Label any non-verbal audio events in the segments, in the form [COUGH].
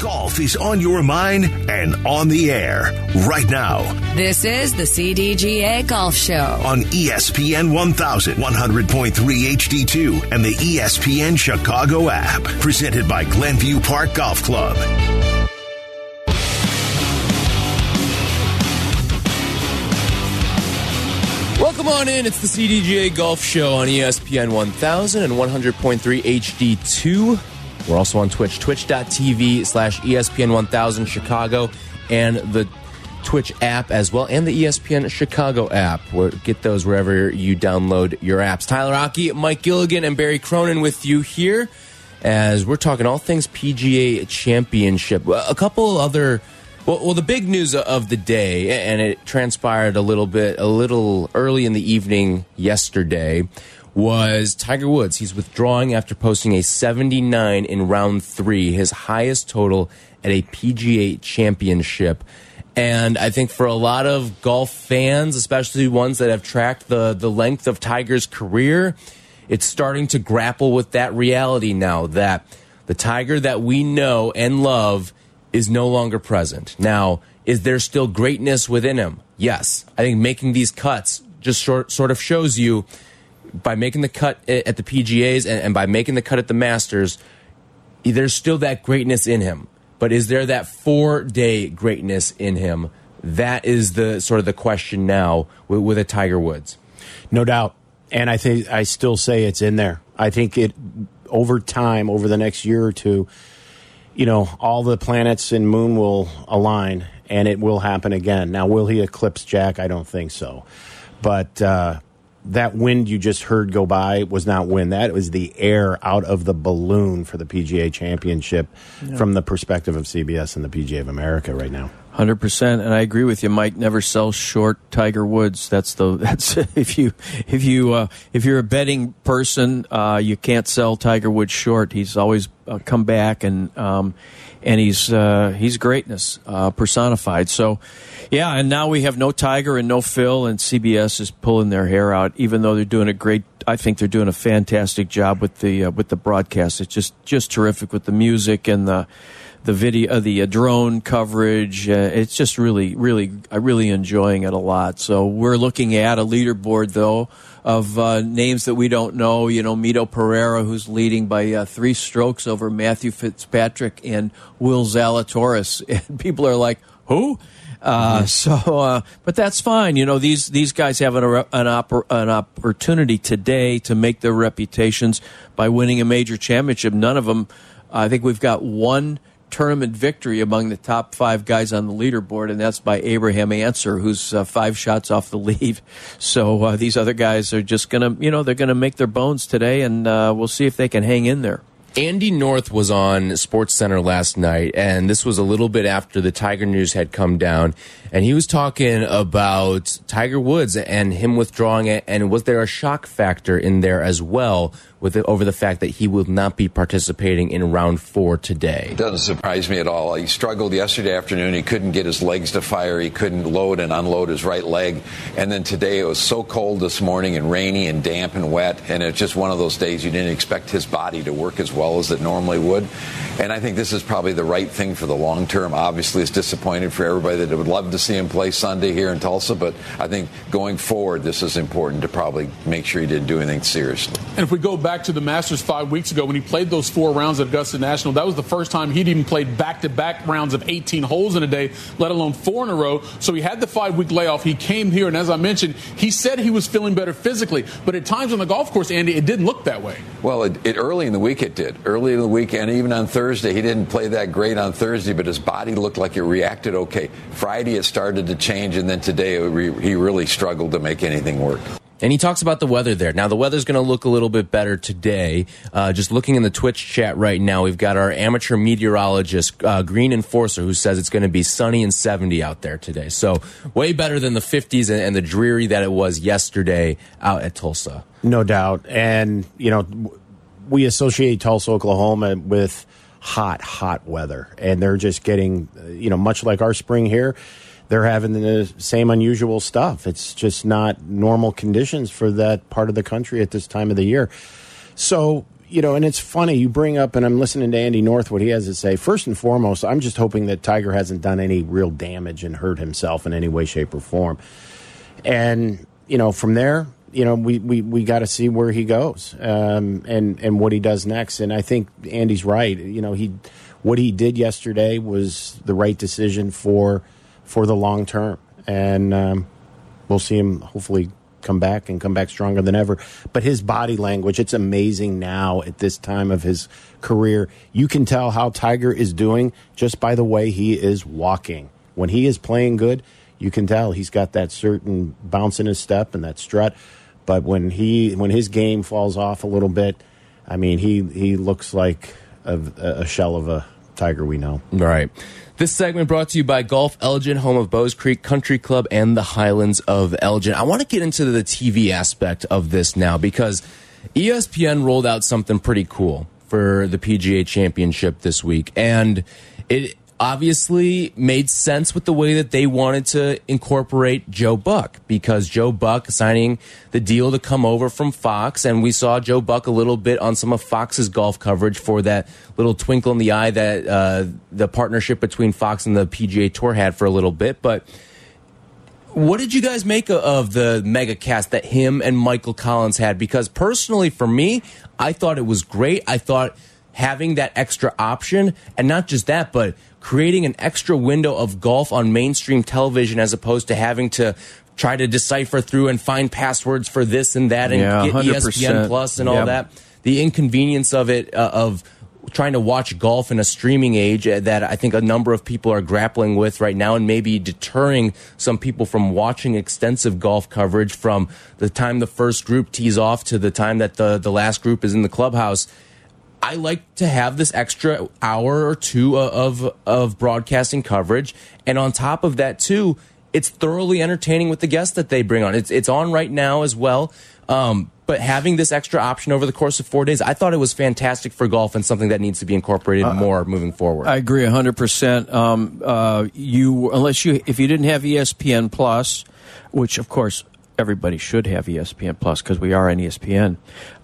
Golf is on your mind and on the air right now This is the CDGA Golf Show. on E ESPN 1000, 100.3 HD2, and the E ESPN Chicago app. Presented by Glenview Park Golf Club. Welcome on in. It's the CDGA Golf Show on ESPN 1000 and 100.3 HD2. We're also on Twitch, twitch.tv slash E ESPN 1000 Chicago, and the Twitch app as well, and the ESPN Chicago app. Get those wherever you download your apps. Tyler Aki, Mike Gilligan, and Barry Cronin with you here as we're talking all things PGA Championship. A couple other. Well, well, the big news of the day, and it transpired a little bit, a little early in the evening yesterday, was Tiger Woods. He's withdrawing after posting a 79 in round three, his highest total at a PGA championship. And I think for a lot of golf fans, especially ones that have tracked the, the length of Tiger's career, it's starting to grapple with that reality now that the Tiger that we know and love is no longer present. Now, is there still greatness within him? Yes. I think making these cuts just short, sort of shows you by making the cut at the PGAs and, and by making the cut at the Masters, there's still that greatness in him. But is there that four day greatness in him? That is the sort of the question now with, with a Tiger Woods. No doubt. And I think I still say it's in there. I think it over time, over the next year or two, you know, all the planets and moon will align and it will happen again. Now, will he eclipse Jack? I don't think so. But uh, that wind you just heard go by was not wind. That was the air out of the balloon for the PGA Championship from the perspective of CBS and the PGA of America right now. Hundred percent, and I agree with you, Mike. Never sell short Tiger Woods. That's the [LAUGHS] that's if you if you uh, if you're a betting person, uh, you can't sell Tiger Woods short. He's always uh, come back and um, and he's uh, he's greatness uh, personified. So, yeah, and now we have no Tiger and no Phil, and CBS is pulling their hair out, even though they're doing a great. I think they're doing a fantastic job with the uh, with the broadcast. It's just just terrific with the music and the the video, uh, the uh, drone coverage. Uh, it's just really, really, I'm really enjoying it a lot. So we're looking at a leaderboard though of uh, names that we don't know. You know, Mito Pereira, who's leading by uh, three strokes over Matthew Fitzpatrick and Will Zalatoris, [LAUGHS] and people are like, who? Uh, so, uh, but that's fine. You know, these these guys have an an, oppor- an opportunity today to make their reputations by winning a major championship. None of them. I think we've got one tournament victory among the top five guys on the leaderboard, and that's by Abraham Ancer, who's uh, five shots off the lead. [LAUGHS] So uh, these other guys are just gonna, you know, they're gonna make their bones today, and uh, we'll see if they can hang in there. Andy North was on Sports Center last night, and this was a little bit after the Tiger news had come down, and he was talking about Tiger Woods and him withdrawing it, and was there a shock factor in there as well with it, over the fact that he will not be participating in round four today? Doesn't surprise me at all. He struggled yesterday afternoon. He couldn't get his legs to fire. He couldn't load and unload his right leg. And then today it was so cold this morning and rainy and damp and wet. And it's just one of those days you didn't expect his body to work as well as it normally would. And I think this is probably the right thing for the long term. Obviously, it's disappointed for everybody that would love to see him play Sunday here in Tulsa. But I think going forward, this is important to probably make sure he didn't do anything seriously. And if we go back to the Masters five weeks ago when he played those four rounds at Augusta National, that was the first time he'd even played back to back rounds of 18 holes in a day, let alone four in a row. So he had the five week layoff. He came here, and as I mentioned, he said he was feeling better physically. But at times on the golf course, Andy, it didn't look that way. Well, it, it early in the week it did. Early in the week, and even on Thursday, he didn't play that great on Thursday, but his body looked like it reacted okay. Friday, it started to change, and then today, re, he really struggled to make anything work. And he talks about the weather there. Now, the weather's going to look a little bit better today. Uh, just looking in the Twitch chat right now, we've got our amateur meteorologist, uh, Green Enforcer, who says it's going to be sunny and 70 out there today. So, way better than the 50s and, and the dreary that it was yesterday out at Tulsa. No doubt. And, you know, we associate Tulsa, Oklahoma with hot, hot weather. And they're just getting, uh, you know, much like our spring here, they're having the same unusual stuff. It's just not normal conditions for that part of the country at this time of the year. So, you know, and it's funny you bring up, and I'm listening to Andy North what he has to say. First and foremost, I'm just hoping that Tiger hasn't done any real damage and hurt himself in any way, shape, or form. And you know, from there, you know, we we, we got to see where he goes um, and and what he does next. And I think Andy's right. You know, he what he did yesterday was the right decision for for the long term, and um, we'll see him hopefully come back and come back stronger than ever. But his body language, it's amazing now at this time of his career. You can tell how Tiger is doing just by the way he is walking. When he is playing good, you can tell he's got that certain bounce in his step and that strut. But when he when his game falls off a little bit, I mean he he looks like a, a shell of a tiger we know. Right. This segment brought to you by Golf Elgin, home of Bowes Creek Country Club and the Highlands of Elgin. I want to get into the TV aspect of this now because ESPN rolled out something pretty cool for the PGA Championship this week. And it obviously made sense with the way that they wanted to incorporate Joe Buck because Joe Buck signing the deal to come over from Fox, and we saw Joe Buck a little bit on some of Fox's golf coverage for that little twinkle in the eye that uh, the partnership between Fox and the PGA Tour had for a little bit. But what did you guys make of the mega cast that him and Michael Collins had? Because personally, for me, I thought it was great. I thought having that extra option, and not just that, but creating an extra window of golf on mainstream television as opposed to having to try to decipher through and find passwords for this and that and Yeah, get 100%. ESPN Plus and all Yep. that. The inconvenience of it uh, of trying to watch golf in a streaming age uh, that I think a number of people are grappling with right now and maybe deterring some people from watching extensive golf coverage from the time the first group tees off to the time that the the last group is in the clubhouse. I like to have this extra hour or two of of broadcasting coverage, and on top of that, too, it's thoroughly entertaining with the guests that they bring on. It's it's on right now as well. Um, but having this extra option over the course of four days, I thought it was fantastic for golf and something that needs to be incorporated more moving forward. I agree hundred percent. Um, uh, you unless you if you didn't have ESPN Plus, which of course everybody should have ESPN Plus because we are on ESPN.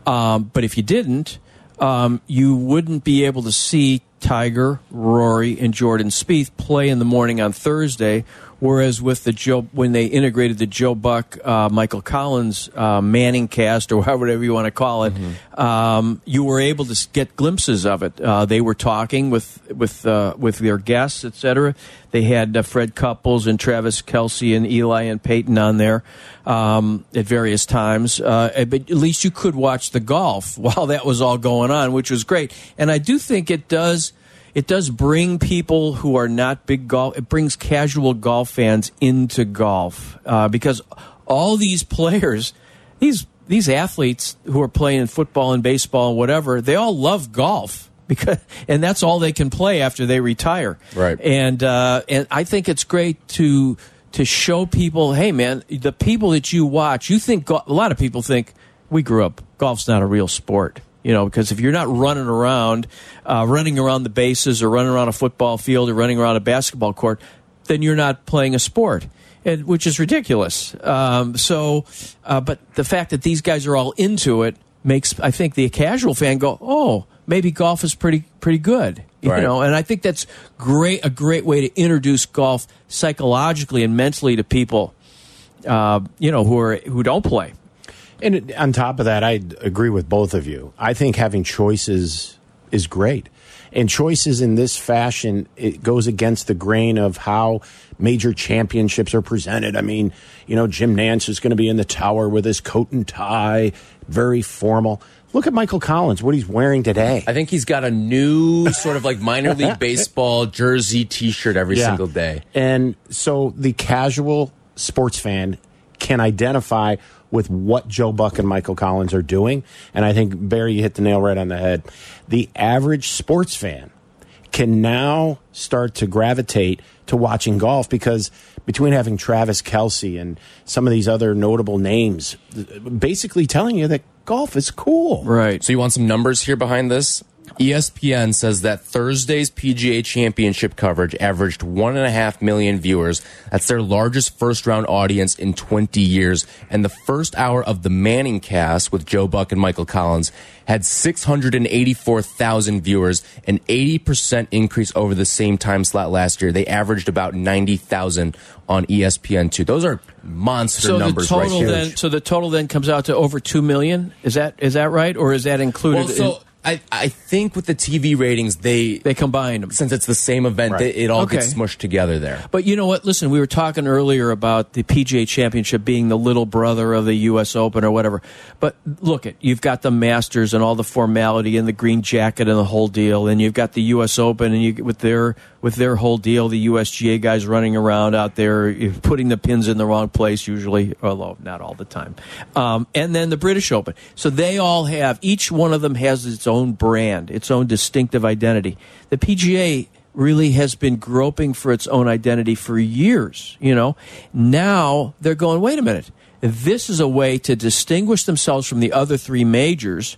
Um, but if you didn't, um, you wouldn't be able to see Tiger, Rory, and Jordan Spieth play in the morning on Thursday. Whereas with the Joe, when they integrated the Joe Buck, uh, Michael Collins uh, Manning cast, or [LAUGHS] whatever you want to call it, um, you were able to get glimpses of it. Uh, they were talking with with uh, with their guests, etc. They had uh, Fred Couples and Travis Kelce and Eli and Peyton on there um, at various times. Uh, but at least you could watch the golf [LAUGHS] while that was all going on, which was great. And I do think it does it does bring people who are not big golf. It brings casual golf fans into golf uh, because all these players, these these athletes who are playing football and baseball and whatever, they all love golf [LAUGHS] because and that's all they can play after they retire. Right. And uh, and I think it's great to to show people, hey man, the people that you watch, you think a lot of people think we grew up golf's not a real sport. You know, because if you're not running around, uh, running around the bases or running around a football field or running around a basketball court, then you're not playing a sport, and, which is ridiculous. Um, so, uh, but the fact that these guys are all into it makes, I think, the casual fan go, "Oh, maybe golf is pretty pretty good." You Right. know, and I think that's great a great way to introduce golf psychologically and mentally to people, uh, you know, who are who don't play. And on top of that, I agree with both of you. I think having choices is great. And choices in this fashion, it goes against the grain of how major championships are presented. I mean, you know, Jim Nantz is going to be in the tower with his coat and tie, very formal. Look at Michael Collins, what he's wearing today. I think he's got a new sort of like minor league [LAUGHS] baseball jersey T-shirt every Yeah. single day. And so the casual sports fan can identify with what Joe Buck and Michael Collins are doing. And I think, Barry, you hit the nail right on the head. The average sports fan can now start to gravitate to watching golf because between having Travis Kelce and some of these other notable names, basically telling you that golf is cool. Right. So you want some numbers here behind this? ESPN says that Thursday's PGA Championship coverage averaged one and a half million viewers. That's their largest first round audience in 20 years. And the first hour of the Manning cast with Joe Buck and Michael Collins had 684,000 viewers, an 80% increase over the same time slot last year. They averaged about 90,000 on E ESPN2. Those are monster So numbers right total here. then, so the total then comes out to over two million. Is that is that right, or is that included? Well, so in, I, I think with the TV ratings, they, they combined them. since it's the same event, Right. they, it all Okay. gets smushed together there. But you know what? Listen, we were talking earlier about the PGA Championship being the little brother of the U.S. Open or whatever. But look, it you've got the Masters and all the formality and the green jacket and the whole deal, and you've got the U.S. Open and you with their with their whole deal, the USGA guys running around out there putting the pins in the wrong place, usually, although not all the time. Um, and then the British Open. So they all have each one of them has its own brand, its own distinctive identity. The PGA really has been groping for its own identity for years. You know, now they're going, wait a minute, this is a way to distinguish themselves from the other three majors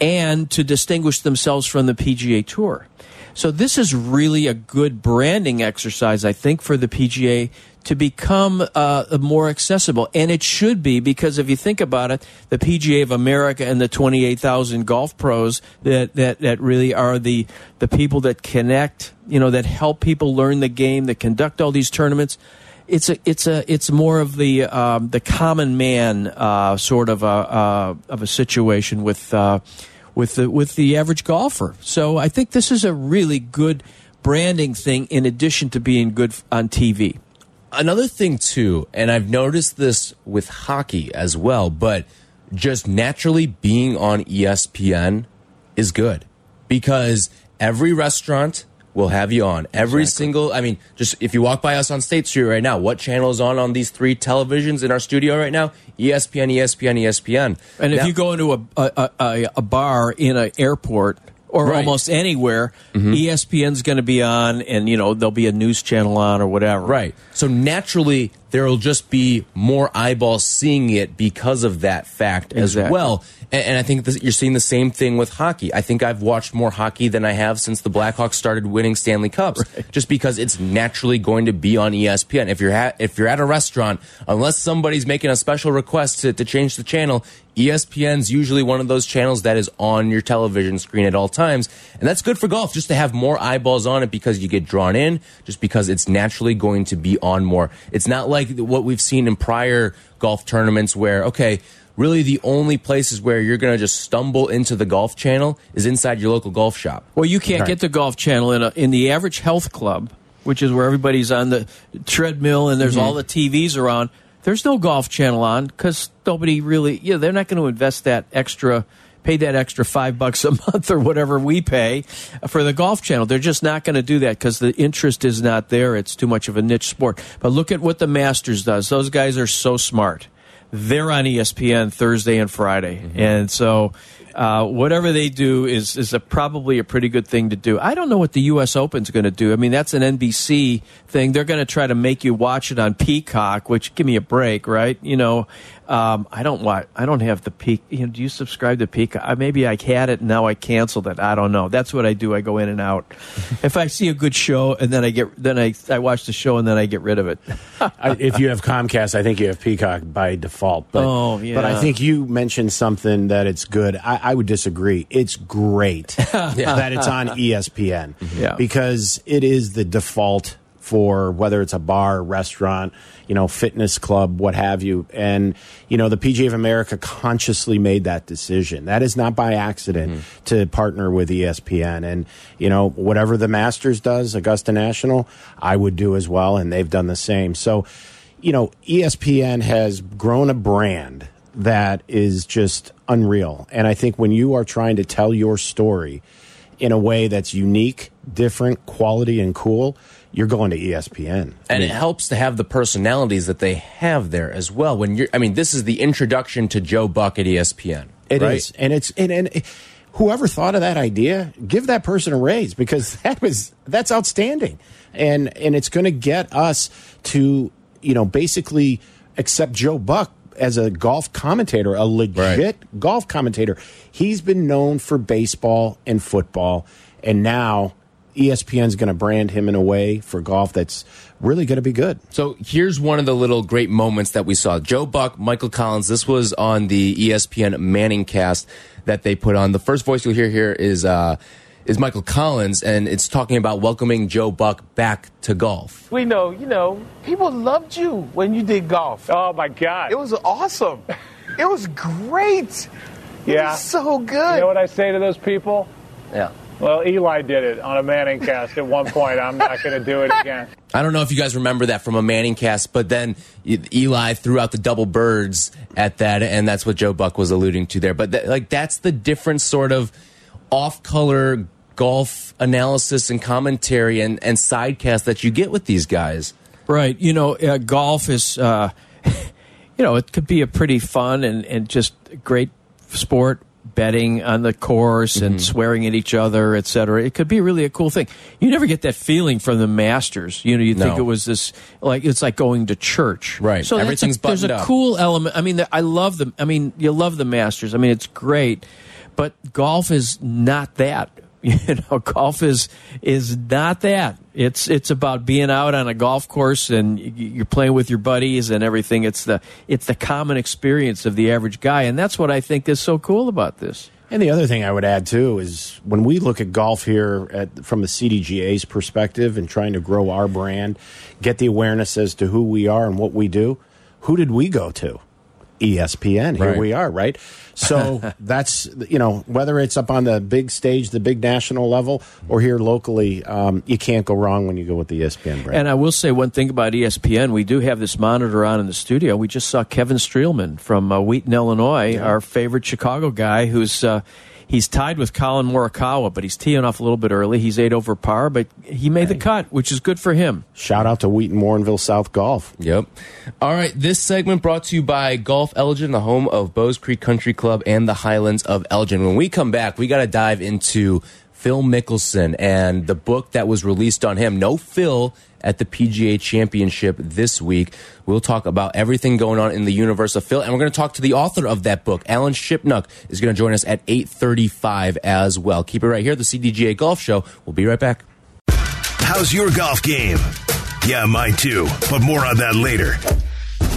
and to distinguish themselves from the PGA Tour. So this is really a good branding exercise, I think, for the PGA to become uh, more accessible, and it should be because if you think about it, the PGA of America and the twenty-eight thousand golf pros that, that that really are the the people that connect, you know, that help people learn the game, that conduct all these tournaments. It's a it's a it's more of the um, the common man uh, sort of a uh, of a situation with. With the with the average golfer. So I think this is a really good branding thing in addition to being good on TV. Another thing too, and I've noticed this with hockey as well, but just naturally being on ESPN is good because every restaurant will have you on. Every single, I mean, just if you walk by us on State Street right now, what channel is on on these three televisions in our studio right now? ESPN, ESPN, ESPN. And if you go into a a, a, a bar in an airport or Right. almost anywhere, mm-hmm. ESPN's going to be on, and you know there'll be a news channel on or whatever. Right. So naturally, there will just be more eyeballs seeing it because of that fact as well. And, and I think this, you're seeing the same thing with hockey. I think I've watched more hockey than I have since the Blackhawks started winning Stanley Cups, just because it's naturally going to be on ESPN. If you're ha- if you're at a restaurant, unless somebody's making a special request to, to change the channel, ESPN's usually one of those channels that is on your television screen at all times. And that's good for golf, just to have more eyeballs on it because you get drawn in, just because it's naturally going to be on more. It's not like what we've seen in prior golf tournaments where, okay, really the only places where you're going to just stumble into the golf channel is inside your local golf shop. Well, you can't get the golf channel in a, in the average health club, which is where everybody's on the treadmill and there's mm-hmm. all the TVs around. There's no golf channel on because nobody really, yeah, they're not going to invest that extra, pay that extra five bucks a [LAUGHS] month or whatever we pay for the golf channel. They're just not going to do that because the interest is not there. It's too much of a niche sport. But look at what the Masters does. Those guys are so smart. They're on ESPN Thursday and Friday, mm-hmm. and so uh, whatever they do is is a, probably a pretty good thing to do. I don't know what the U.S. Open's going to do. I mean, that's an NBC thing. They're going to try to make you watch it on Peacock, which give me a break, right? You know, um, I don't watch. I don't have the Peak. You know, do you subscribe to Peacock? Uh, Maybe I had it and now I canceled it. I don't know. That's what I do. I go in and out. [LAUGHS] if I see a good show and then I get then I I watch the show and then I get rid of it. [LAUGHS] I, if you have Comcast, I think you have Peacock by default. But, Oh, But I think you mentioned something that it's good. I, I would disagree. It's great [LAUGHS] that it's on ESPN Yeah. because it is the default for whether it's a bar, restaurant, you know, fitness club, what have you. And, you know, the PGA of America consciously made that decision. That is not by accident mm-hmm. to partner with ESPN. And, you know, whatever the Masters does, Augusta National, I would do as well. And they've done the same. So, you know, ESPN has grown a brand that is just unreal. And I think when you are trying to tell your story in a way that's unique, different, quality, and cool, you're going to ESPN. And it helps to have the personalities that they have there as well. When you're, I mean, this is the introduction to Joe Buck at ESPN. It right? is, and it's and, and whoever thought of that idea, give that person a raise because [LAUGHS] that was that's outstanding, and and it's going to get us to you know basically accept Joe Buck as a golf commentator, a legit golf commentator. He's been known for baseball and football, and now ESPN's going to brand him in a way for golf that's really going to be good. So here's one of the little great moments that we saw. Joe Buck, Michael Collins. This was on the E ESPN Manning cast that they put on. The first voice you'll hear here is uh, is Michael Collins, and it's talking about welcoming Joe Buck back to golf. We know, you know, people loved you when you did golf. Oh my God! It was awesome. It was great. It Yeah. was so good. You know what I say to those people? yeah. Well, Eli did it on a Manning cast at one point. I'm not going to do it again. I don't know if you guys remember that from a Manning cast, but then Eli threw out the double birds at that, and that's what Joe Buck was alluding to there. But that, like that's the different sort of off-color golf analysis and commentary and and sidecast that you get with these guys. Right. You know, uh, golf is, uh, [LAUGHS] you know, it could be a pretty fun and, and just great sport. Betting on the course and mm-hmm. swearing at each other, et cetera. It could be really a cool thing. You never get that feeling from the Masters. You know, you think it was this like it's like going to church, Right. So Everything's a, there's a up. cool element. I mean, I love them. I mean, you love the Masters. I mean, it's great, but golf is not that. [LAUGHS] You know, golf is is not that. It's it's about being out on a golf course and you're playing with your buddies and everything. It's the it's the common experience of the average guy, and that's what I think is so cool about this. And the other thing I would add too is when we look at golf here at, from the CDGA's perspective and trying to grow our brand, get the awareness as to who we are and what we do. Who did we go to? ESPN. Here Right. we are, right? So [LAUGHS] that's you know whether it's up on the big stage, the big national level, or here locally, um, you can't go wrong when you go with the ESPN brand. And I will say one thing about ESPN: we do have this monitor on in the studio. We just saw Kevin Streelman from uh, Wheaton, Illinois, our favorite Chicago guy, who's uh, he's tied with Collin Morikawa, but he's teeing off a little bit early. He's eight over par, but he made the cut, which is good for him. Shout out to Wheaton Warrenville South Golf. Yep. All right. This segment brought to you by Golf Elgin, the home of Bowes Creek Country Club and the Highlands of Elgin. When we come back, we got to dive into Phil Mickelson and the book that was released on him. No Phil at the PGA Championship this week. We'll talk about everything going on in the universe of Phil, and we're going to talk to the author of that book, Alan Shipnuck, is going to join us at 8:35 as well. Keep it right here, the CDGA Golf Show. We'll be right back. How's your golf game? Yeah, mine too, but more on that later.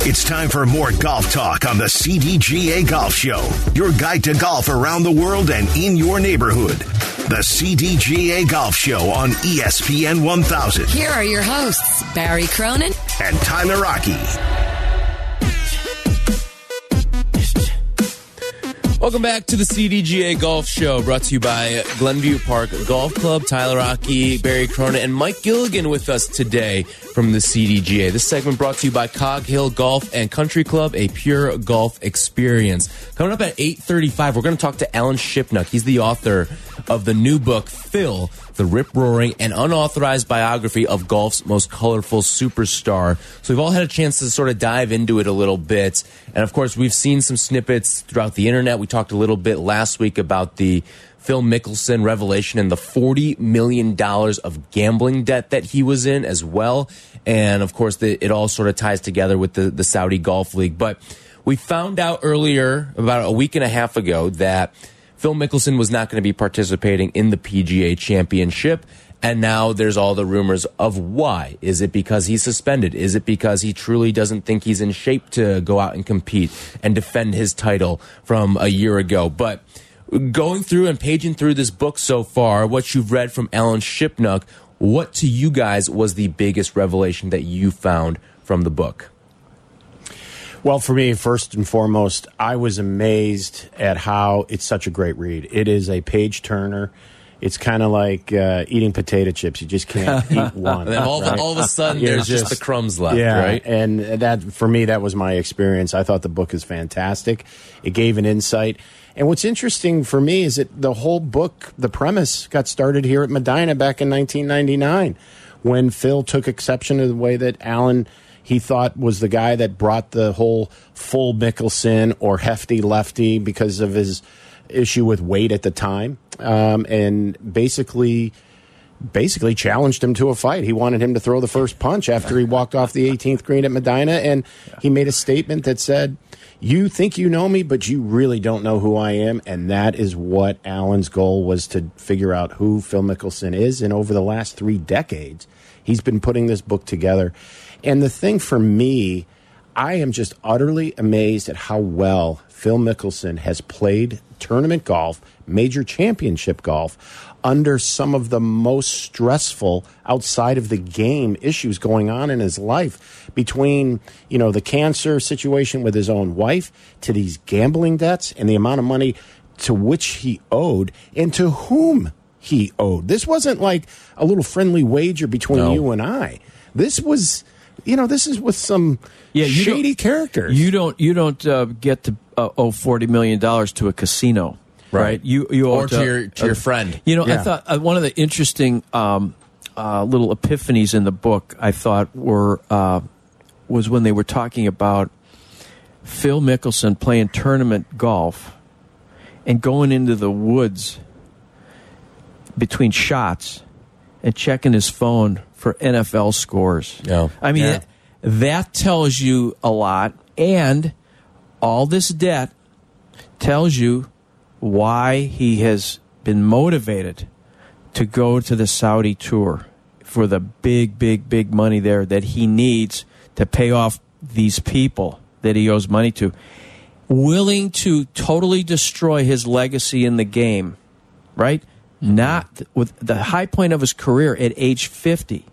It's time for more golf talk on the CDGA Golf Show, your guide to golf around the world and in your neighborhood. The CDGA Golf Show on ESPN 1000 Here are your hosts, Barry Cronin and Tyler Aki. Welcome back to the CDGA Golf Show, brought to you by Glenview Park Golf Club. Tyler Aki, Barry Cronin, and Mike Gilligan with us today from the CDGA. This segment brought to you by Cog Hill Golf and Country Club, a pure golf experience. Coming up at 8.35, we're going to talk to Alan Shipnuck. He's the author of the new book, Phil, the rip-roaring and unauthorized biography of golf's most colorful superstar. So we've all had a chance to sort of dive into it a little bit. And of course, we've seen some snippets throughout the internet. We talked a little bit last week about the Phil Mickelson revelation and the $40 million of gambling debt that he was in as well. And of course, the, it all sort of ties together with the, the Saudi Golf League. But we found out earlier, about a week and a half ago, that Phil Mickelson was not going to be participating in the PGA Championship. And now there's all the rumors of why. Is it because he's suspended? Is it because he truly doesn't think he's in shape to go out and compete and defend his title from a year ago? But going through and paging through this book so far, what you've read from Alan Shipnuck, what to you guys was the biggest revelation that you found from the book? Well, for me, first and foremost, I was amazed at how it's such a great read. It is a page turner. It's kind of like uh, eating potato chips. You just can't [LAUGHS] eat one. And all, right? of, all of a sudden, there's just, the crumbs left, yeah, right? and that for me, that was my experience. I thought the book is fantastic. It gave an insight. And what's interesting for me is that the whole book, the premise, got started here at Medinah back in 1999 when Phil took exception to the way that Alan he thought was the guy that brought the whole full Mickelson or hefty lefty because of his issue with weight at the time, um, and basically basically challenged him to a fight. He wanted him to throw the first punch after he walked off the 18th green at Medinah, and he made a statement that said, "You think you know me, but you really don't know who I am." And that is what Alan's goal was to figure out who Phil Mickelson is. And over the last three decades, he's been putting this book together. And the thing for me, I am just utterly amazed at how well Phil Mickelson has played tournament golf, major championship golf, under some of the most stressful outside of the game issues going on in his life. Between you know the cancer situation with his own wife to these gambling debts and the amount of money to which he owed and to whom he owed. This wasn't like a little friendly wager between No. you and I. This was you know this is with some Yeah, you shady characters You don't you don't uh, get to uh, owe forty million dollars to a casino, right? Right. You you owe Or it to your- to your friend. You know, I thought uh, one of the interesting um, uh, little epiphanies in the book I thought were uh, was when they were talking about Phil Mickelson playing tournament golf and going into the woods between shots and checking his phone for NFL scores. Yeah. I mean, Yeah. that, that tells you a lot. And all this debt tells you why he has been motivated to go to the Saudi tour for the big, big, big money there that he needs to pay off these people that he owes money to. Willing to totally destroy his legacy in the game, right? Mm-hmm. Not with the high point of his career at age 50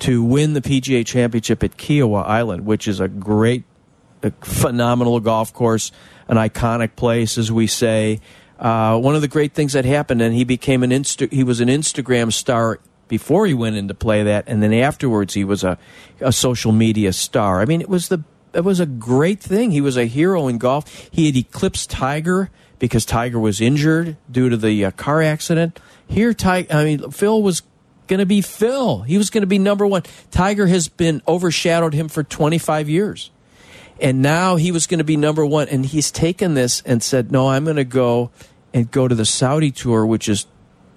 to win the PGA championship at Kiawah Island, which is a great, a phenomenal golf course, an iconic place, as we say. Uh, one of the great things that happened, and he became an Insta- he was an Instagram star before he went into play that, and then afterwards he was a, a social media star. I mean, it was the it was a great thing. He was a hero in golf. He had eclipsed Tiger because Tiger was injured due to the uh, car accident. Here, Tiger, I mean, Phil was going to be Phil. He was going to be number one. Tiger has been overshadowed him for 25 years. And now he was going to be number one. And he's taken this and said, no, I'm going to go and go to the Saudi tour, which is,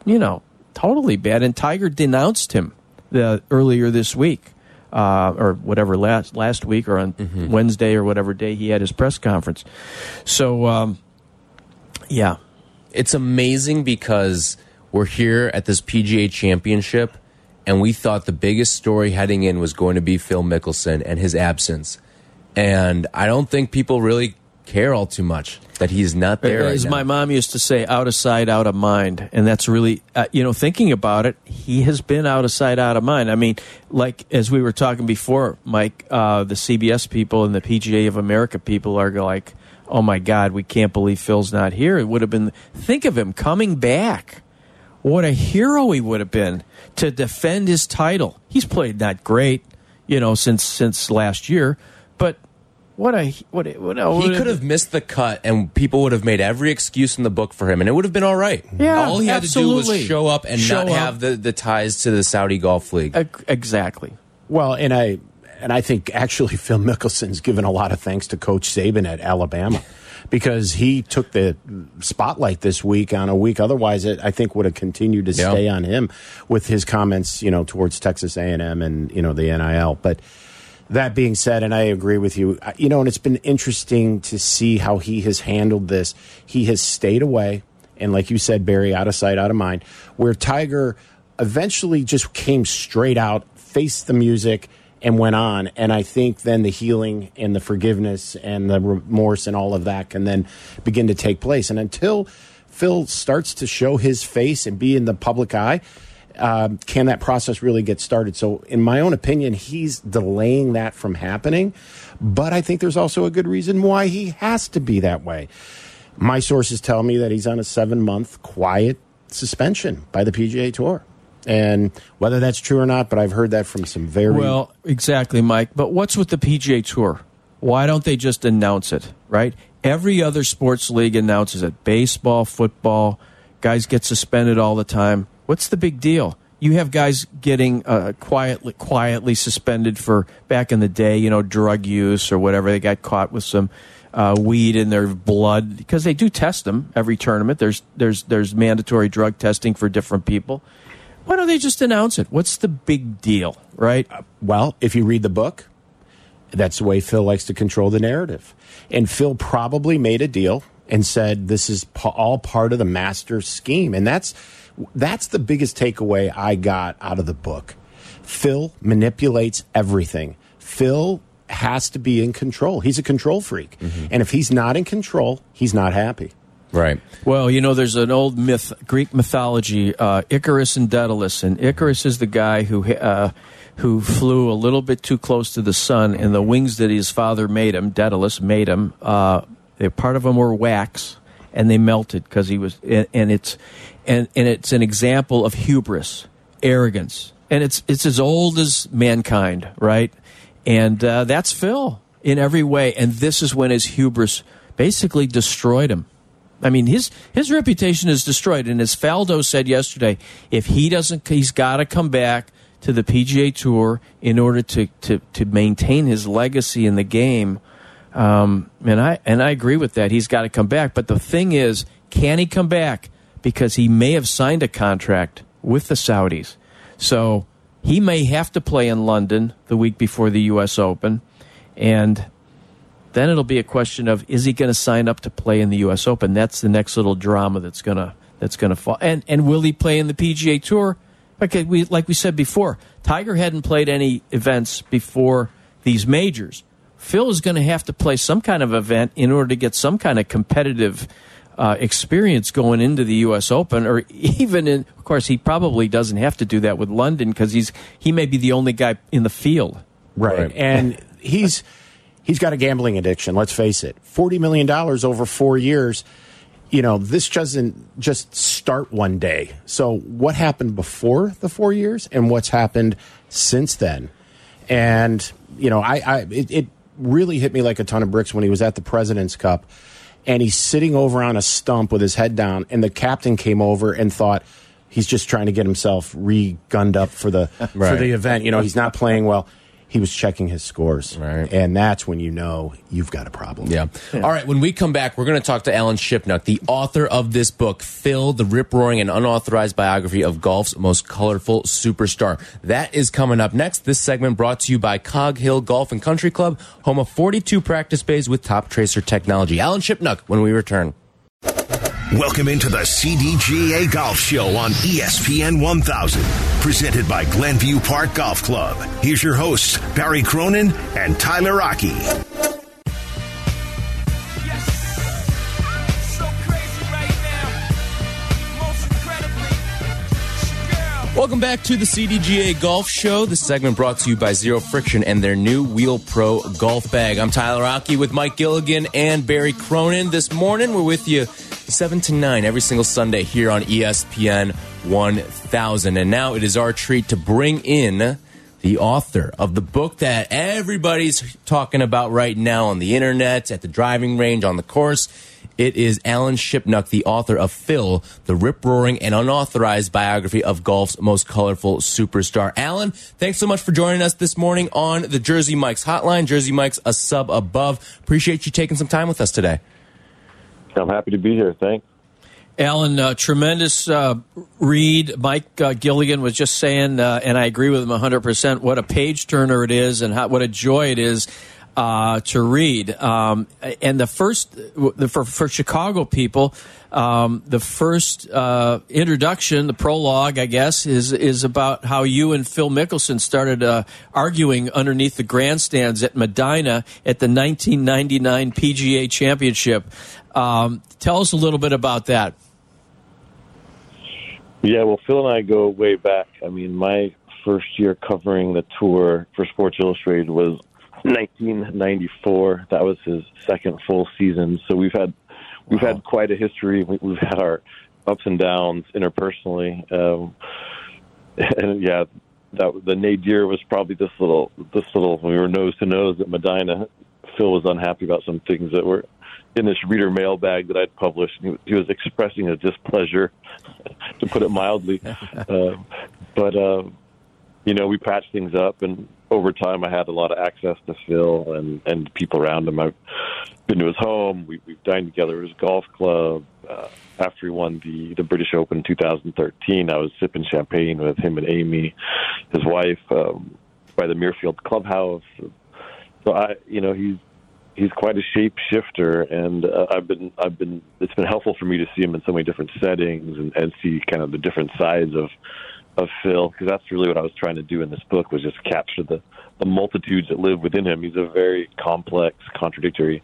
you know, totally bad. And Tiger denounced him the, earlier this week. Uh, or whatever last last week or on Wednesday or whatever day he had his press conference. So um, yeah, it's amazing because we're here at this PGA championship and we thought the biggest story heading in was going to be Phil Mickelson and his absence. And I don't think people really care all too much that he's not there. right As now. my mom used to say, out of sight, out of mind. And that's really, uh, you know, thinking about it, he has been out of sight, out of mind. I mean, like as we were talking before, Mike, uh, the CBS people and the PGA of America people are like, oh my God, we can't believe Phil's not here. It would have been, think of him coming back. What a hero he would have been to defend his title. He's played not great, you know, since since last year, but what a what a, what a, he could have missed the cut and people would have made every excuse in the book for him and it would have been all right. Yeah, all he had to do was show up and Show not up. have the, the ties to the Saudi Golf League. Ex- exactly. Well, and I and I think actually [LAUGHS] Phil Mickelson's given a lot of thanks to Coach Saban at Alabama because he took the spotlight this week on a week otherwise it I think would have continued to Yeah. stay on him with his comments, you know, towards Texas A&M and you know the NIL. But that being said, and I agree with you, you know, and it's been interesting to see how he has handled this. He has stayed away, and like you said, Barry, out of sight, out of mind. Where Tiger eventually just came straight out, faced the music, and went on. And I think then the healing and the forgiveness and the remorse and all of that can then begin to take place. And until Phil starts to show his face and be in the public eye, um, can that process really get started? So, in my own opinion, he's delaying that from happening. But I think there's also a good reason why he has to be that way. My sources tell me that he's on a seven month quiet suspension by the PGA Tour. And whether that's true or not, but I've heard that from some very Well, exactly, Mike. But what's with the PGA Tour? Why don't they just announce it, right? Every other sports league announces it. Baseball, football, guys get suspended all the time. What's the big deal? You have guys getting uh, quietly quietly suspended for back in the day, you know, drug use or whatever. They got caught with some uh, weed in their blood because they do test them every tournament. There's there's there's mandatory drug testing for different people Why don't they just announce it? What's the big deal, right? Uh, well, if you read the book, that's the way Phil likes to control the narrative. And Phil probably made a deal and said this is pa- all part of the master scheme. And that's that's the biggest takeaway I got out of the book. Phil manipulates everything. Phil has to be in control. He's a control freak. Mm-hmm. And if he's not in control, he's not happy. Right. Well, you know, there's an old myth, Greek mythology, uh, Icarus and Daedalus, and Icarus is the guy who uh, who flew a little bit too close to the sun, and the wings that his father made him, Daedalus made him, uh, part of them were wax, and they melted because he was, and, and it's and and it's an example of hubris, arrogance, and it's it's as old as mankind, right? And uh, that's Phil in every way, and this is when his hubris basically destroyed him. I mean, his his reputation is destroyed. And as Faldo said yesterday, if he doesn't, he's got to come back to the PGA Tour in order to to to maintain his legacy in the game. Um, and I and I agree with that. He's got to come back. But the thing is, can he come back? Because he may have signed a contract with the Saudis, so he may have to play in London the week before the U.S. Open, and then it'll be a question of is he going to sign up to play in the U.S. Open? That's the next little drama that's gonna that's gonna fall. And and will he play in the PGA Tour? Like we like we said before, Tiger hadn't played any events before these majors. Phil is going to have to play some kind of event in order to get some kind of competitive uh, experience going into the U.S. Open, or even in. Of course, he probably doesn't have to do that with London because he's he may be the only guy in the field. Right. And he's he's got a gambling addiction, let's face it. 40 million dollars over 4 years. You know, this doesn't just start one day. So what happened before the 4 years and what's happened since then? And you know, I, I it, it really hit me like a ton of bricks when he was at the President's Cup and he's sitting over on a stump with his head down and the captain came over and thought he's just trying to get himself re-gunned up for the for the event. You know, he's not playing well. He was checking his scores, Right. and that's when you know you've got a problem. Yeah. All right. When we come back, we're going to talk to Alan Shipnuck, the author of this book, Phil, the rip roaring and unauthorized biography of golf's most colorful superstar. That is coming up next. This segment brought to you by Cog Hill Golf and Country Club, home of 42 practice bays with Toptracer technology. Alan Shipnuck when we return. Welcome into the CDGA Golf Show on ESPN 1000, presented by Glenview Park Golf Club. Here's your hosts, Barry Cronin and Tyler Aki. Welcome back to the CDGA Golf Show. This segment brought to you by Zero Friction and their new Wheel Pro golf bag. I'm Tyler Aki with Mike Gilligan and Barry Cronin. This morning, we're with you 7 to 9 every single Sunday here on ESPN 1000. And now it is our treat to bring in the author of the book that everybody's talking about right now on the internet, at the driving range, on the course. It is Alan Shipnuck, the author of Phil, the rip roaring and unauthorized biography of golf's most colorful superstar. Alan, thanks so much for joining us this morning on the Jersey Mike's hotline. Jersey Mike's a sub above. Appreciate you taking some time with us today. I'm happy to be here. Thanks. Alan, uh, tremendous uh, read. Mike uh, Gilligan was just saying, uh, and I agree with him 100%, what a page turner it is and how, what a joy it is uh, to read. Um, and the first, for, for Chicago people, um, the first uh, introduction, the prologue, I guess, is is about how you and Phil Mickelson started uh, arguing underneath the grandstands at Medinah at the 1999 PGA Championship. Um, tell us a little bit about that. Yeah, well, Phil and I go way back. I mean, my first year covering the tour for Sports Illustrated was 1994. That was his second full season. So we've had we've had quite a history. We- We've had our ups and downs interpersonally. Um, and yeah, that the nadir was probably this little this little. We were nose to nose at Medinah. Phil was unhappy about some things that were in this reader mailbag that I'd published. He, he was expressing a displeasure, [LAUGHS] to put it mildly. [LAUGHS] uh, but uh, you know, we patched things up, and over time, I had a lot of access to Phil and and people around him. I've been to his home. We, we've dined together at his golf club. Uh, after he won the the British Open in 2013, I was sipping champagne with him and Amy, his wife, um, by the Muirfield Clubhouse. So I, you know, he's he's quite a shapeshifter, and uh, I've been I've been it's been helpful for me to see him in so many different settings and, and see kind of the different sides of of Phil because that's really what I was trying to do in this book was just capture the the multitudes that live within him. He's a very complex, contradictory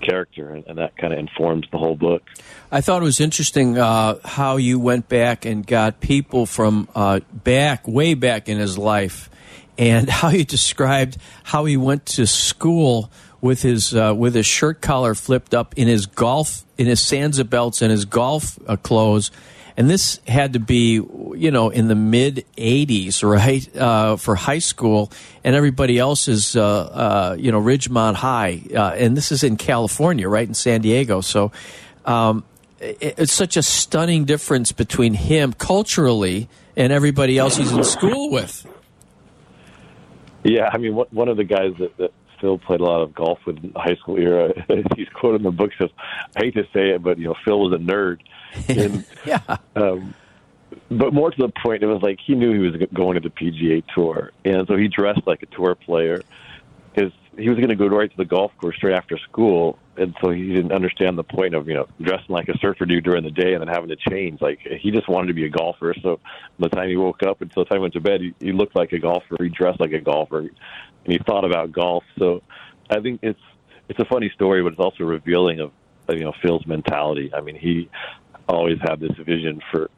character, and, and that kind of informs the whole book. I thought it was interesting uh, how you went back and got people from uh, back, way back in his life, and [LAUGHS] how you described how he went to school with his uh, with his shirt collar flipped up in his golf in his Sansabelts and his golf uh, clothes. And this had to be, you know, in the mid '80s, right, uh, for high school, and everybody else is, uh, uh, you know, Ridgemont High, uh, and this is in California, right, in San Diego. So, um, it, it's such a stunning difference between him culturally and everybody else he's in school with. Yeah, I mean, one of the guys that, that Phil played a lot of golf with in high school era. [LAUGHS] He's quoted in the book says, "I hate to say it, but you know, Phil was a nerd." [LAUGHS] And, yeah. Um, but more to the point, it was like he knew he was going to the PGA Tour, and so he dressed like a tour player. Because he was going to go right to the golf course straight after school, and so he didn't understand the point of you know dressing like a surfer dude during the day and then having to change. Like he just wanted to be a golfer. So by the time he woke up until the time he went to bed, he, he looked like a golfer. He dressed like a golfer, and he thought about golf. So I think it's it's a funny story, but it's also revealing of you know Phil's mentality. I mean, he always had this vision for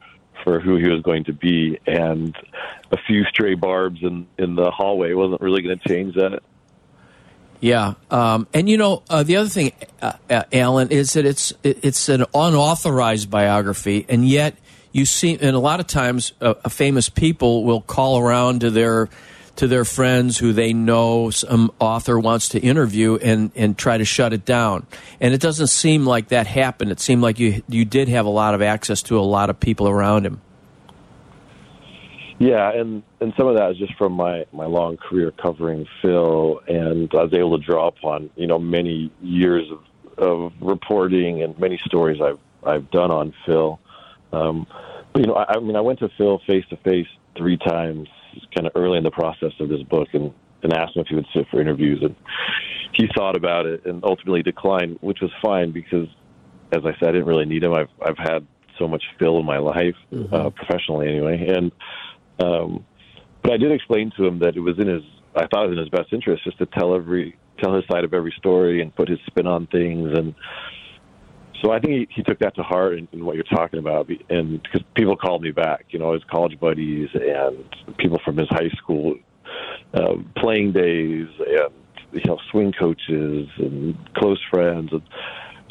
for who he was going to be, and a few stray barbs in in the hallway wasn't really going to change that. Yeah, um, and you know uh, the other thing, uh, uh, Alan, is that it's it's an unauthorized biography, and yet you see, and a lot of times, uh, famous people will call around to their to their friends who they know some author wants to interview and and try to shut it down. And it doesn't seem like that happened. It seemed like you you did have a lot of access to a lot of people around him. Yeah, and and some of that is just from my my long career covering Phil, and I was able to draw upon you know many years of of reporting and many stories I've I've done on Phil. Um, but, you know, I, I mean, I went to Phil face to face three times, kind of early in the process of this book, and and asked him if he would sit for interviews, and he thought about it and ultimately declined, which was fine because, as I said, I didn't really need him. I've I've had so much Phil in my life, mm-hmm. uh, professionally anyway, and um, but I did explain to him that it was in his, I thought it was in his best interest just to tell every, tell his side of every story and put his spin on things. And so I think he, he took that to heart in, in what you're talking about. And because people called me back, you know, his college buddies and people from his high school uh, playing days and, you know, swing coaches and close friends. And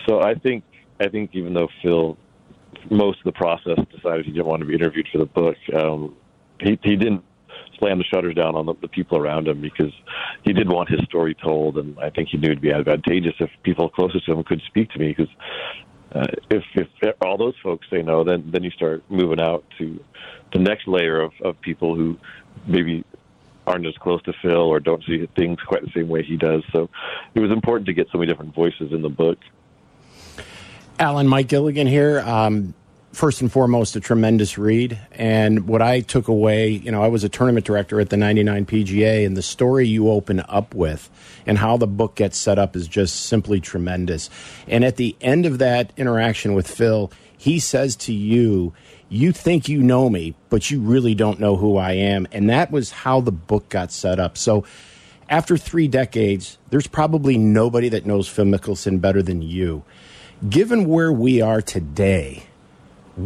so I think, I think even though Phil most of the process decided he didn't want to be interviewed for the book. Um, he he didn't slam the shutters down on the, the people around him because he did want his story told, and I think he knew it'd be advantageous if people closest to him could speak to me because. Uh, if, if all those folks say no, then then you start moving out to the next layer of, of people who maybe aren't as close to Phil or don't see things quite the same way he does. So it was important to get so many different voices in the book. Alan, Mike Gilligan here. Um, first and foremost a tremendous read. And what I took away, you know, I was a tournament director at the 99 PGA, and the story you open up with and how the book gets set up is just simply tremendous. And at the end of that interaction with Phil, he says to you, You think you know me, but you really don't know who I am. And that was how the book got set up. So, after three decades, there's probably nobody that knows Phil Mickelson better than you. Given where we are today,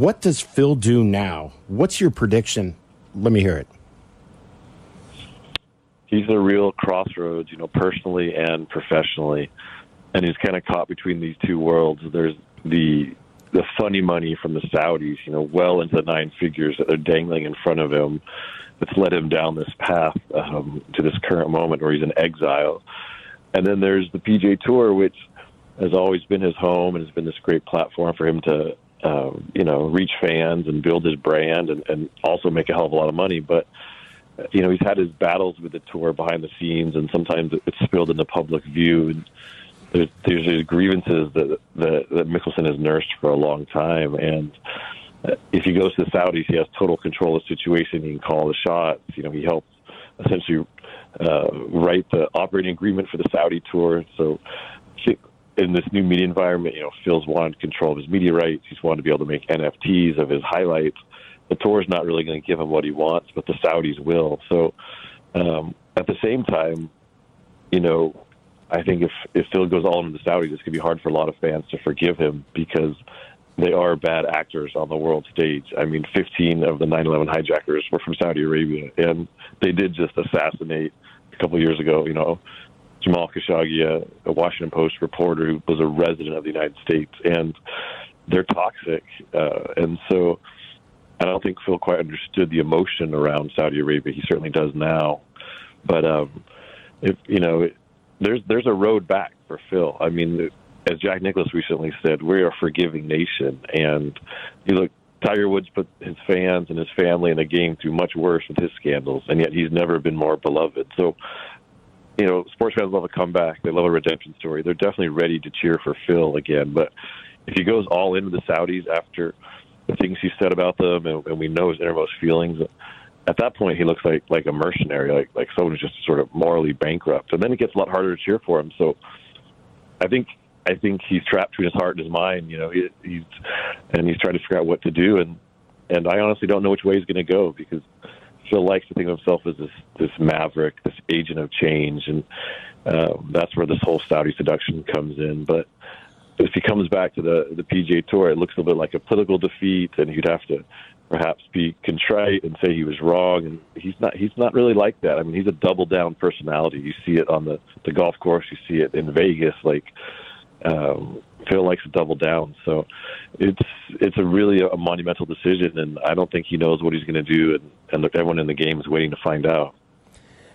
what does Phil do now? What's your prediction? Let me hear it. He's a real crossroads, you know, personally and professionally, and he's kind of caught between these two worlds. There's the the funny money from the Saudis, you know, well into the nine figures that are dangling in front of him. That's led him down this path um, to this current moment where he's in exile. And then there's the PGA Tour, which has always been his home and has been this great platform for him to uh, you know, reach fans and build his brand and, and also make a hell of a lot of money. But you know, he's had his battles with the tour behind the scenes, and sometimes it's spilled into public view. And there's, there's these grievances that, that that Mickelson has nursed for a long time, and uh, if he goes to the Saudis, he has total control of the situation. He can call the shots. You know, he helped essentially uh, write the operating agreement for the Saudi tour. So in this new media environment, you know, Phil's wanted control of his media rights. He's wanted to be able to make NFTs of his highlights. The tour's not really going to give him what he wants, but the Saudis will. So um, at the same time, you know, I think if if Phil goes all in the Saudis, it's going to be hard for a lot of fans to forgive him because they are bad actors on the world stage. I mean, 15 of the 9/11 hijackers were from Saudi Arabia, and they did just assassinate a couple years ago. You know, Jamal Khashoggi, a, a Washington Post reporter who was a resident of the United States, and they're toxic. Uh, and so, I don't think Phil quite understood the emotion around Saudi Arabia. He certainly does now, but um, if you know, it, there's there's a road back for Phil. I mean as Jack Nicklaus recently said, we are a forgiving nation. And you look, Tiger Woods put his fans and his family in the game through much worse with his scandals, and yet he's never been more beloved. So, you know, sports fans love a comeback. They love a redemption story. They're definitely ready to cheer for Phil again. But if he goes all in with the Saudis after the things he said about them, and, and we know his innermost feelings, at that point he looks like like a mercenary, like like someone who's just sort of morally bankrupt. And then it gets a lot harder to cheer for him. So, I think I think he's trapped between his heart and his mind. You know, he, he's and he's trying to figure out what to do. And and I honestly don't know which way he's going to go because Phil likes to think of himself as this this maverick, this agent of change, and uh, that's where this whole Saudi seduction comes in. But if he comes back to the the PGA Tour, it looks a bit like a political defeat, and he'd have to perhaps be contrite and say he was wrong. And he's not he's not really like that. I mean, he's a double down personality. You see it on the the golf course, you see it in Vegas, like um, Phil likes to double down. So it's it's a really a monumental decision, and I don't think he knows what he's going to do, and, and everyone in the game is waiting to find out.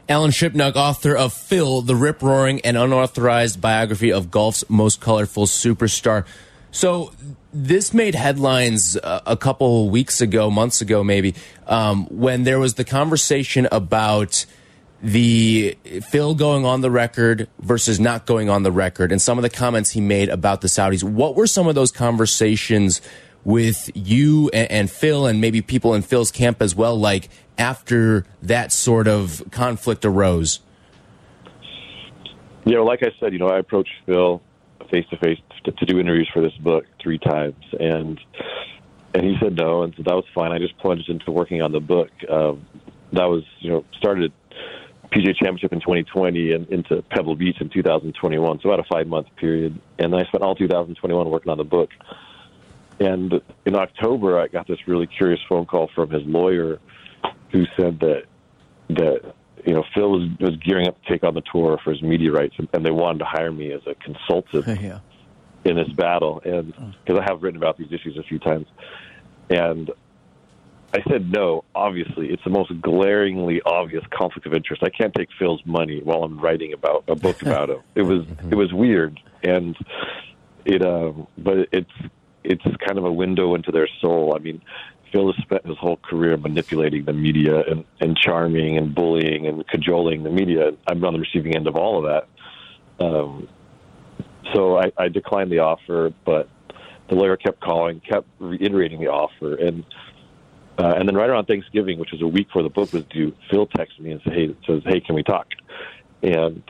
Alan Shipnuck, author of Phil, the rip roaring and unauthorized biography of golf's most colorful superstar. So this made headlines uh, a couple weeks ago, months ago, maybe, um, when there was the conversation about the Phil going on the record versus not going on the record and some of the comments he made about the Saudis. What were some of those conversations with you and, and, Phil and maybe people in Phil's camp as well, like after that sort of conflict arose? You know, like I said, you know, I approached Phil face to face to do interviews for this book three times, and and he said no, and so that was fine. I just plunged into working on the book. Um, that was, you know, started PGA Championship in 2020 and into Pebble Beach in 2021. So about a five month period, and I spent all 2021 working on the book. And in October, I got this really curious phone call from his lawyer, who said that that you know Phil was was gearing up to take on the tour for his media rights, and, and they wanted to hire me as a consultant [LAUGHS] yeah. in this battle, and mm. because I have written about these issues a few times, and I said no. Obviously, it's the most glaringly obvious conflict of interest. I can't take Phil's money while I'm writing about a book about him. It was it was weird, and it. Uh, but it's it's kind of a window into their soul. I mean, Phil has spent his whole career manipulating the media and, and charming and bullying and cajoling the media. I'm on the receiving end of all of that. Um, so I, I declined the offer, but the lawyer kept calling, kept reiterating the offer, and uh, and then right around Thanksgiving, which was a week before the book was due, Phil texted me and said, "Hey, says, hey, can we talk?" And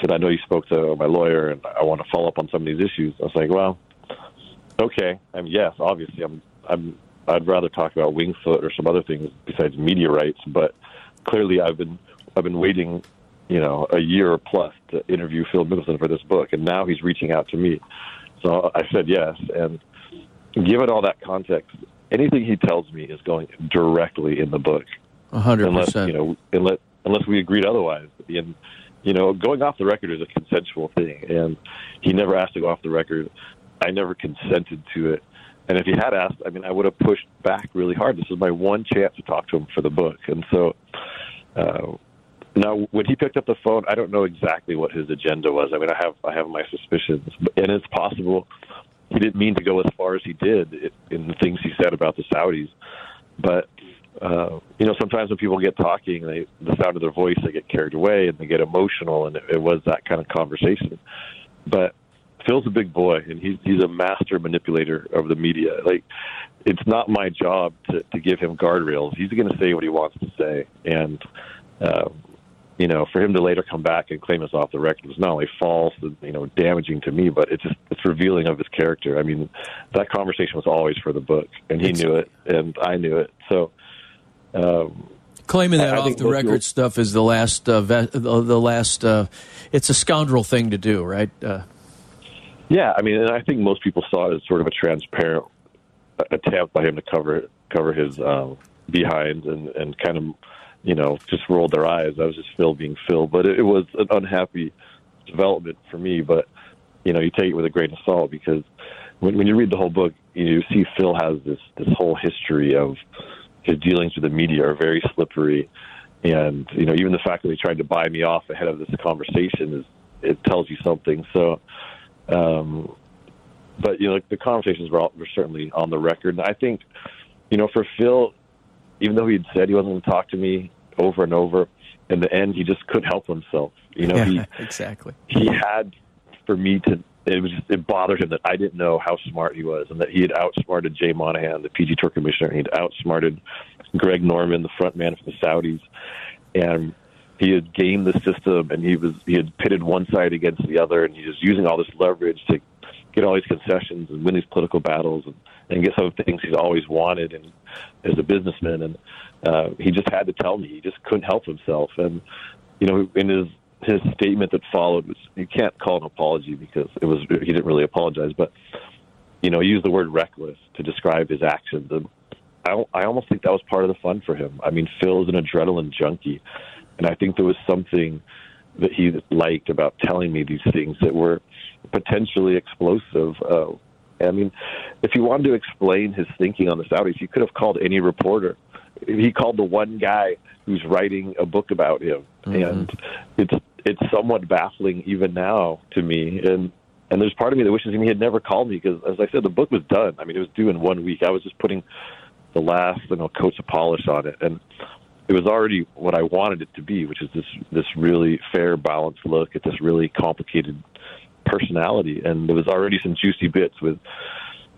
said, "I know you spoke to my lawyer, and I want to follow up on some of these issues." I was like, "Well, okay. I mean, yes, obviously, I'm, I'm, I'd rather talk about Winged Foot or some other things besides media rights, but clearly, I've been, I've been waiting, you know, a year plus to interview Phil Mickelson for this book, and now he's reaching out to me. So I said yes, and given all that context, anything he tells me is going directly in the book. A hundred Unless percent. you know, unless unless we agreed otherwise. And you know, going off the record is a consensual thing, and he never asked to go off the record. I never consented to it. And if he had asked, I mean, I would have pushed back really hard. This is my one chance to talk to him for the book, and so. Uh, now, when he picked up the phone, I don't know exactly what his agenda was. I mean, I have I have my suspicions, and it's possible he didn't mean to go as far as he did in the things he said about the Saudis. But uh, you know, sometimes when people get talking, they the sound of their voice, they get carried away and they get emotional, and it, it was that kind of conversation. But Phil's a big boy, and he's he's a master manipulator of the media. Like, it's not my job to to give him guardrails. He's going to say what he wants to say, and uh, you know, for him to later come back and claim us off the record was not only false and you know damaging to me, but it's just it's revealing of his character. I mean, that conversation was always for the book, and he knew it, and I knew it. So. Um, Claiming that I- I off the record stuff is the last, uh, ve- the last. Uh, it's a scoundrel thing to do, right? Uh, Yeah, I mean, and I think most people saw it as sort of a transparent attempt by him to cover cover his um, behind and and kind of, you know, just rolled their eyes. I was just Phil being Phil, but it, was an unhappy development for me. But you know, you take it with a grain of salt because when when you read the whole book, you see Phil has this this whole history of his dealings with the media are very slippery. And you know, even the fact that he tried to buy me off ahead of this conversation is it tells you something. So, um, but you know, the conversations were, all, were certainly on the record. And I think, you know, for Phil, even though he'd said he wasn't going to talk to me over and over, in the end, he just couldn't help himself. You know, he [LAUGHS] exactly. he had for me to. It was it bothered him that I didn't know how smart he was, and that he had outsmarted Jay Monahan, the PG Tour commissioner. and He'd outsmarted Greg Norman, the front man for the Saudis, and he had gamed the system, and he was he had pitted one side against the other, and he was using all this leverage to get all these concessions and win these political battles and, and get some of the things he's always wanted and as a businessman. And uh, he just had to tell me he just couldn't help himself. And you know in his his statement that followed was you can't call an apology because it was he didn't really apologize but you know he used the word reckless to describe his actions. And I, I almost think that was part of the fun for him. I mean Phil is an adrenaline junkie. And I think there was something that he liked about telling me these things that were potentially explosive. Uh, I mean, if he wanted to explain his thinking on the Saudis, he could have called any reporter. He called the one guy who's writing a book about him, mm-hmm. and it's it's somewhat baffling even now to me. And and there's part of me that wishes he had never called me because, as I said, the book was done. I mean, it was due in one week. I was just putting the last you know coats of polish on it, and it was already what I wanted it to be, which is this this really fair, balanced look at this really complicated personality. And there was already some juicy bits with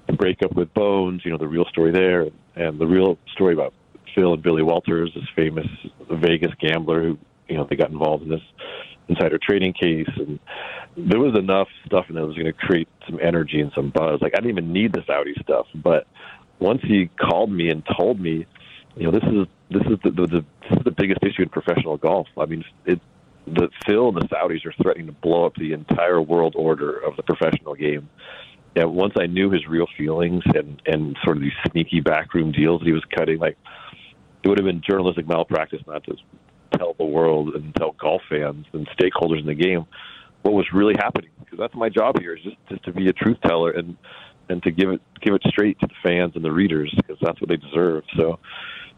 the breakup with Bones, you know, the real story there, and the real story about Phil and Billy Walters, this famous Vegas gambler who, you know, they got involved in this insider trading case, and there was enough stuff in there that was going to create some energy and some buzz. Like I didn't even need the Saudi stuff, but once he called me and told me, you know, this is this is the, the, the this is the biggest issue in professional golf. I mean, it the Phil and the Saudis are threatening to blow up the entire world order of the professional game. And once I knew his real feelings and and sort of these sneaky backroom deals that he was cutting, like it would have been journalistic malpractice not to tell the world and tell golf fans and stakeholders in the game what was really happening because that's my job here is just just to be a truth teller and and to give it give it straight to the fans and the readers because that's what they deserve. So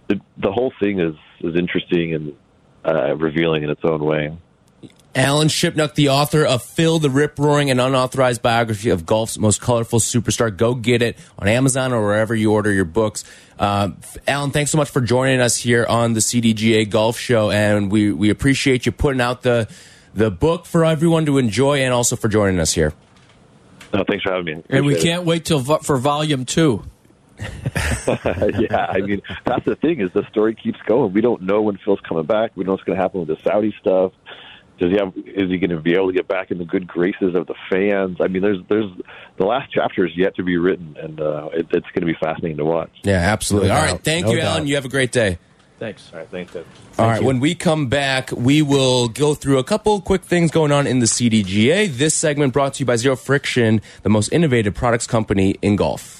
the the whole thing is is interesting and uh, revealing in its own way. Alan Shipnuck, the author of Phil the Rip Roaring, an unauthorized biography of golf's most colorful superstar. Go get it on Amazon or wherever you order your books. Uh, Alan, thanks so much for joining us here on the CDGA Golf Show, and we, we appreciate you putting out the the book for everyone to enjoy, and also for joining us here. No, thanks for having me. and we can't wait till vo- for volume two. [LAUGHS] yeah, I mean that's the thing is the story keeps going. We don't know when Phil's coming back. We don't know what's going to happen with the Saudi stuff. Does he have? Is he going to be able to get back in the good graces of the fans? I mean, there's there's the last chapter is yet to be written, and uh, it, it's going to be fascinating to watch. Yeah, absolutely. No All doubt. right, thank No you, Alan. You have a great day. Thanks. All right, thanks. Ed. All right, when we come back, we will go through a couple quick things going on in the CDGA. This segment brought to you by Zero Friction, the most innovative products company in golf.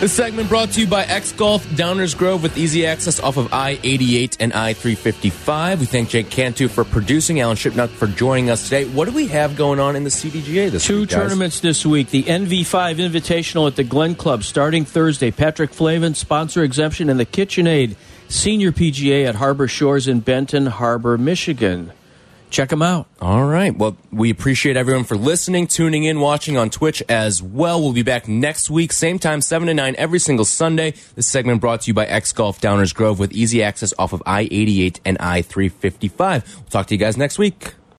This segment brought to you by X Golf Downers Grove with easy access off of I 88 and I 355. We thank Jake Cantu for producing, Alan Shipnuck for joining us today. What do we have going on in the CDGA this Two week? Two tournaments this week. The NV5 Invitational at the Glen Club starting Thursday. Patrick Flavin, sponsor exemption, and the KitchenAid Senior PGA at Harbor Shores in Benton Harbor, Michigan. Check them out. All right. Well, we appreciate everyone for listening, tuning in, watching on Twitch as well. We'll be back next week, same time, 7 to 9 every single Sunday. This segment brought to you by X Golf Downers Grove with easy access off of I 88 and I 355. We'll talk to you guys next week.